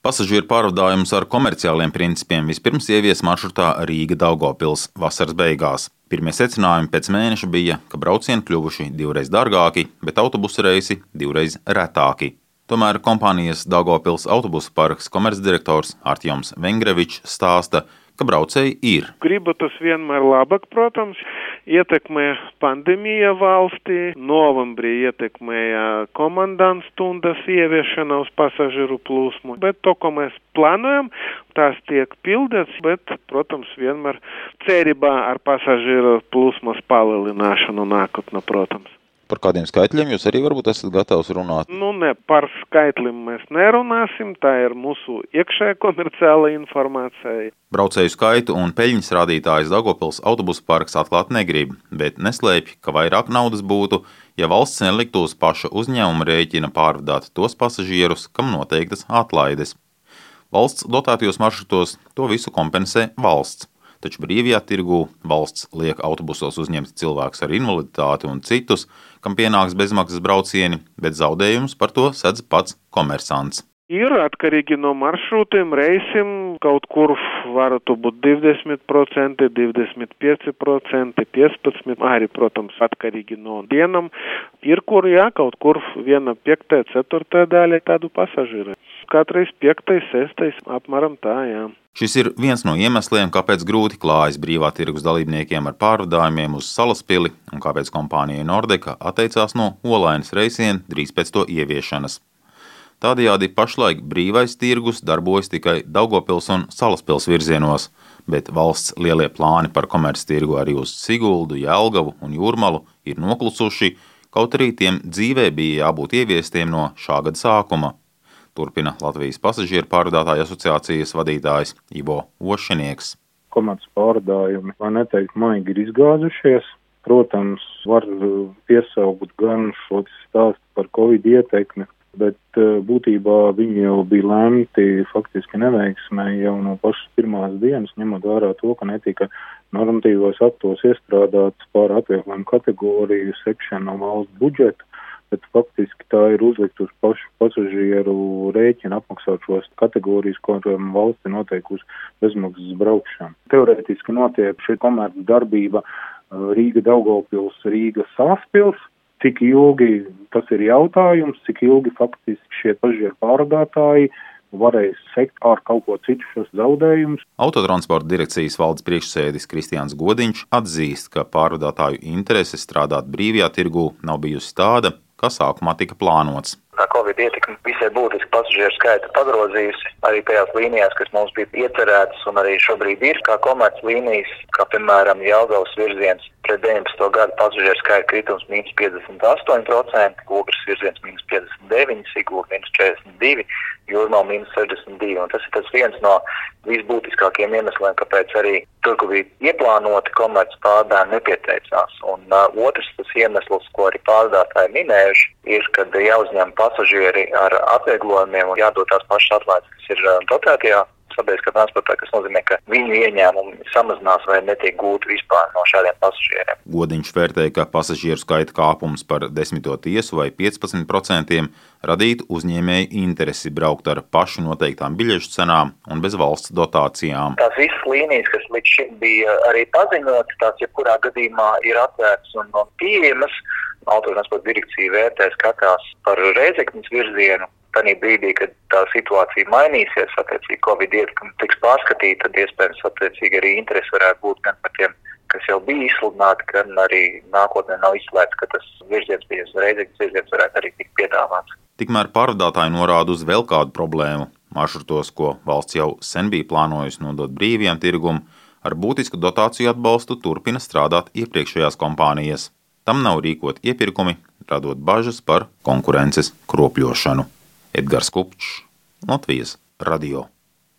Pasažieru pārvadājumus ar komerciāliem principiem vispirms ievies maršrutā Rīga Daugopils vasaras beigās. Pirmie secinājumi pēc mēneša bija, ka braucieni kļuvuši divreiz dārgāki, bet autobusu reisi divreiz retāki. Tomēr kompānijas Daugopils autobusu parks komercdirektors Artjoms Vengrevičs stāsta, ka braucēji ir. Gribu tas vienmēr labāk, protams, ietekmē pandēmija valstī, novembrī ietekmēja komandants stundas ieviešana uz pasažieru plūsmu, bet to, ko mēs plānojam, tās tiek pildīts, bet, protams, vienmēr cerībā ar pasažieru plūsmas palielināšanu nākotnē, protams. Par kādiem skaitļiem jūs arī varbūt esat gatavs runāt? Nu, ne par skaitļiem mēs nerunāsim, tā ir mūsu iekšējā komerciāla informācija. Braucēju skaitu un peļņas rādītājus Dagopils autobusu parks atklāt negrib, bet neslēpj, ka vairāk naudas būtu, ja valsts neliktu uz paša uzņēmuma rēķina pārvadāt tos pasažierus, kam noteiktas atlaides. Valsts dotētajos maršrutos to visu kompensē valsts taču brīvajā tirgū valsts liek autobusos uzņemt cilvēkus ar invaliditāti un citus, kam pienāks bezmaksas braucieni, bet zaudējumus par to sedz pats komersants. Ir atkarīgi no maršrutiem, reisiem, kaut kur varētu būt 20%, 25%, 15%, arī, protams, atkarīgi no dienam. Ir kur, jā, kaut kur viena piektā, ceturtā daļa tādu pasažieru. Katrais piektais, sestais, apmēram tā, jā. Šis ir viens no iemesliem, kāpēc grūti klājas brīvā tirgus dalībniekiem ar pārvadājumiem uz salaspili un kāpēc kompānija Nordeka atteicās no olainas reisiem drīz pēc to ieviešanas. Tādējādi pašlaik brīvais tirgus darbojas tikai Daugopils un Salaspils virzienos, bet valsts lielie plāni par komerctirgu arī uz Siguldu, Jelgavu un Jūrmalu ir noklusuši, kaut arī tiem dzīvē bija jābūt ieviestiem no šā gada sākuma turpina Latvijas pasažieru pārvadātāju asociācijas vadītājs Ivo Ošinieks. Komerces pārvadājumi, lai neteikt, maigi ir izgāzušies. Protams, var piesaukt gan šo stāstu par Covid ietekmi, bet eh, būtībā viņi jau bija lemti faktiski neveiksmē jau no pašas pirmās dienas, ņemot vērā to, ka netika normatīvos aktos iestrādāts pār atvieglojumu kategoriju sekšana no valsts budžeta bet faktiski tā ir uzlikt uz pašu pasažieru rēķinu apmaksāt šos kategorijas, ko valsts ir noteikusi bezmaksas braukšanu. Teorētiski notiek šī komerces darbība uh, Rīga Daugavpils, Rīga Sāspils. Cik ilgi tas ir jautājums, cik ilgi faktiski šie pasažieru pārvadātāji varēs sekt ar kaut ko citu šos zaudējumus. Autotransporta direkcijas valdes priekšsēdis Kristiāns Godiņš atzīst, ka pārvadātāju interese strādāt brīvajā tirgū nav bijusi tāda, kā sākumā tika plānots. Tā Covid ietekme visai būtiski pasažieru skaitu pagrozījusi arī tajās līnijās, kas mums bija iecerētas un arī šobrīd ir kā komerc līnijas, kā piemēram Jelgavas virziens pret 19. gadu pasažieru skaita kritums mīnus 58%, Ogres virziens mīnus 59%, Sigūra mīnus 42%, Jūrmā mīnus 62%. Un tas ir tas viens no visbūtiskākajiem iemesliem, kāpēc arī tur, kur bija ieplānoti komerc pārdēni, nepieteicās. Un uh, otrs tas iemesls, ko arī pārdātāji minējuši, ir, kad jāuzņem pasažieri ar atvieglojumiem un jādod tās pašas atlaides, kas ir dotētajā sabiedriskā transportā, kas nozīmē, ka viņu ieņēmumi samazinās vai netiek gūti vispār no šādiem pasažieriem. Godiņš vērtēja, ka pasažieru skaita kāpums par desmito tiesu vai 15% radītu uzņēmēju interesi braukt ar pašu noteiktām biļešu cenām un bez valsts dotācijām. Tās visas līnijas, kas līdz šim bija arī paziņotas, tās jebkurā gadījumā ir atvērtas un, un pieejamas. Autotransporta direkcija vērtē skatās par reizeknas virzienu, Tanī brīdī, kad tā situācija mainīsies, attiecīgi Covid ietekme tiks pārskatīta, tad iespējams attiecīgi arī interesi varētu būt gan par tiem, kas jau bija izsludināti, gan arī nākotnē nav izslēgts, ka tas virziens, bijis reizeknas virziens varētu arī tikt piedāvāts. Tikmēr pārvadātāji norāda uz vēl kādu problēmu. Maršrutos, ko valsts jau sen bija plānojusi nodot brīviem tirgumam, ar būtisku dotāciju atbalstu turpina strādāt iepriekšējās kompānijas. Tam nav rīkot iepirkumi, radot bažas par konkurences kropļošanu. Edgars Kupčs, Latvijas radio.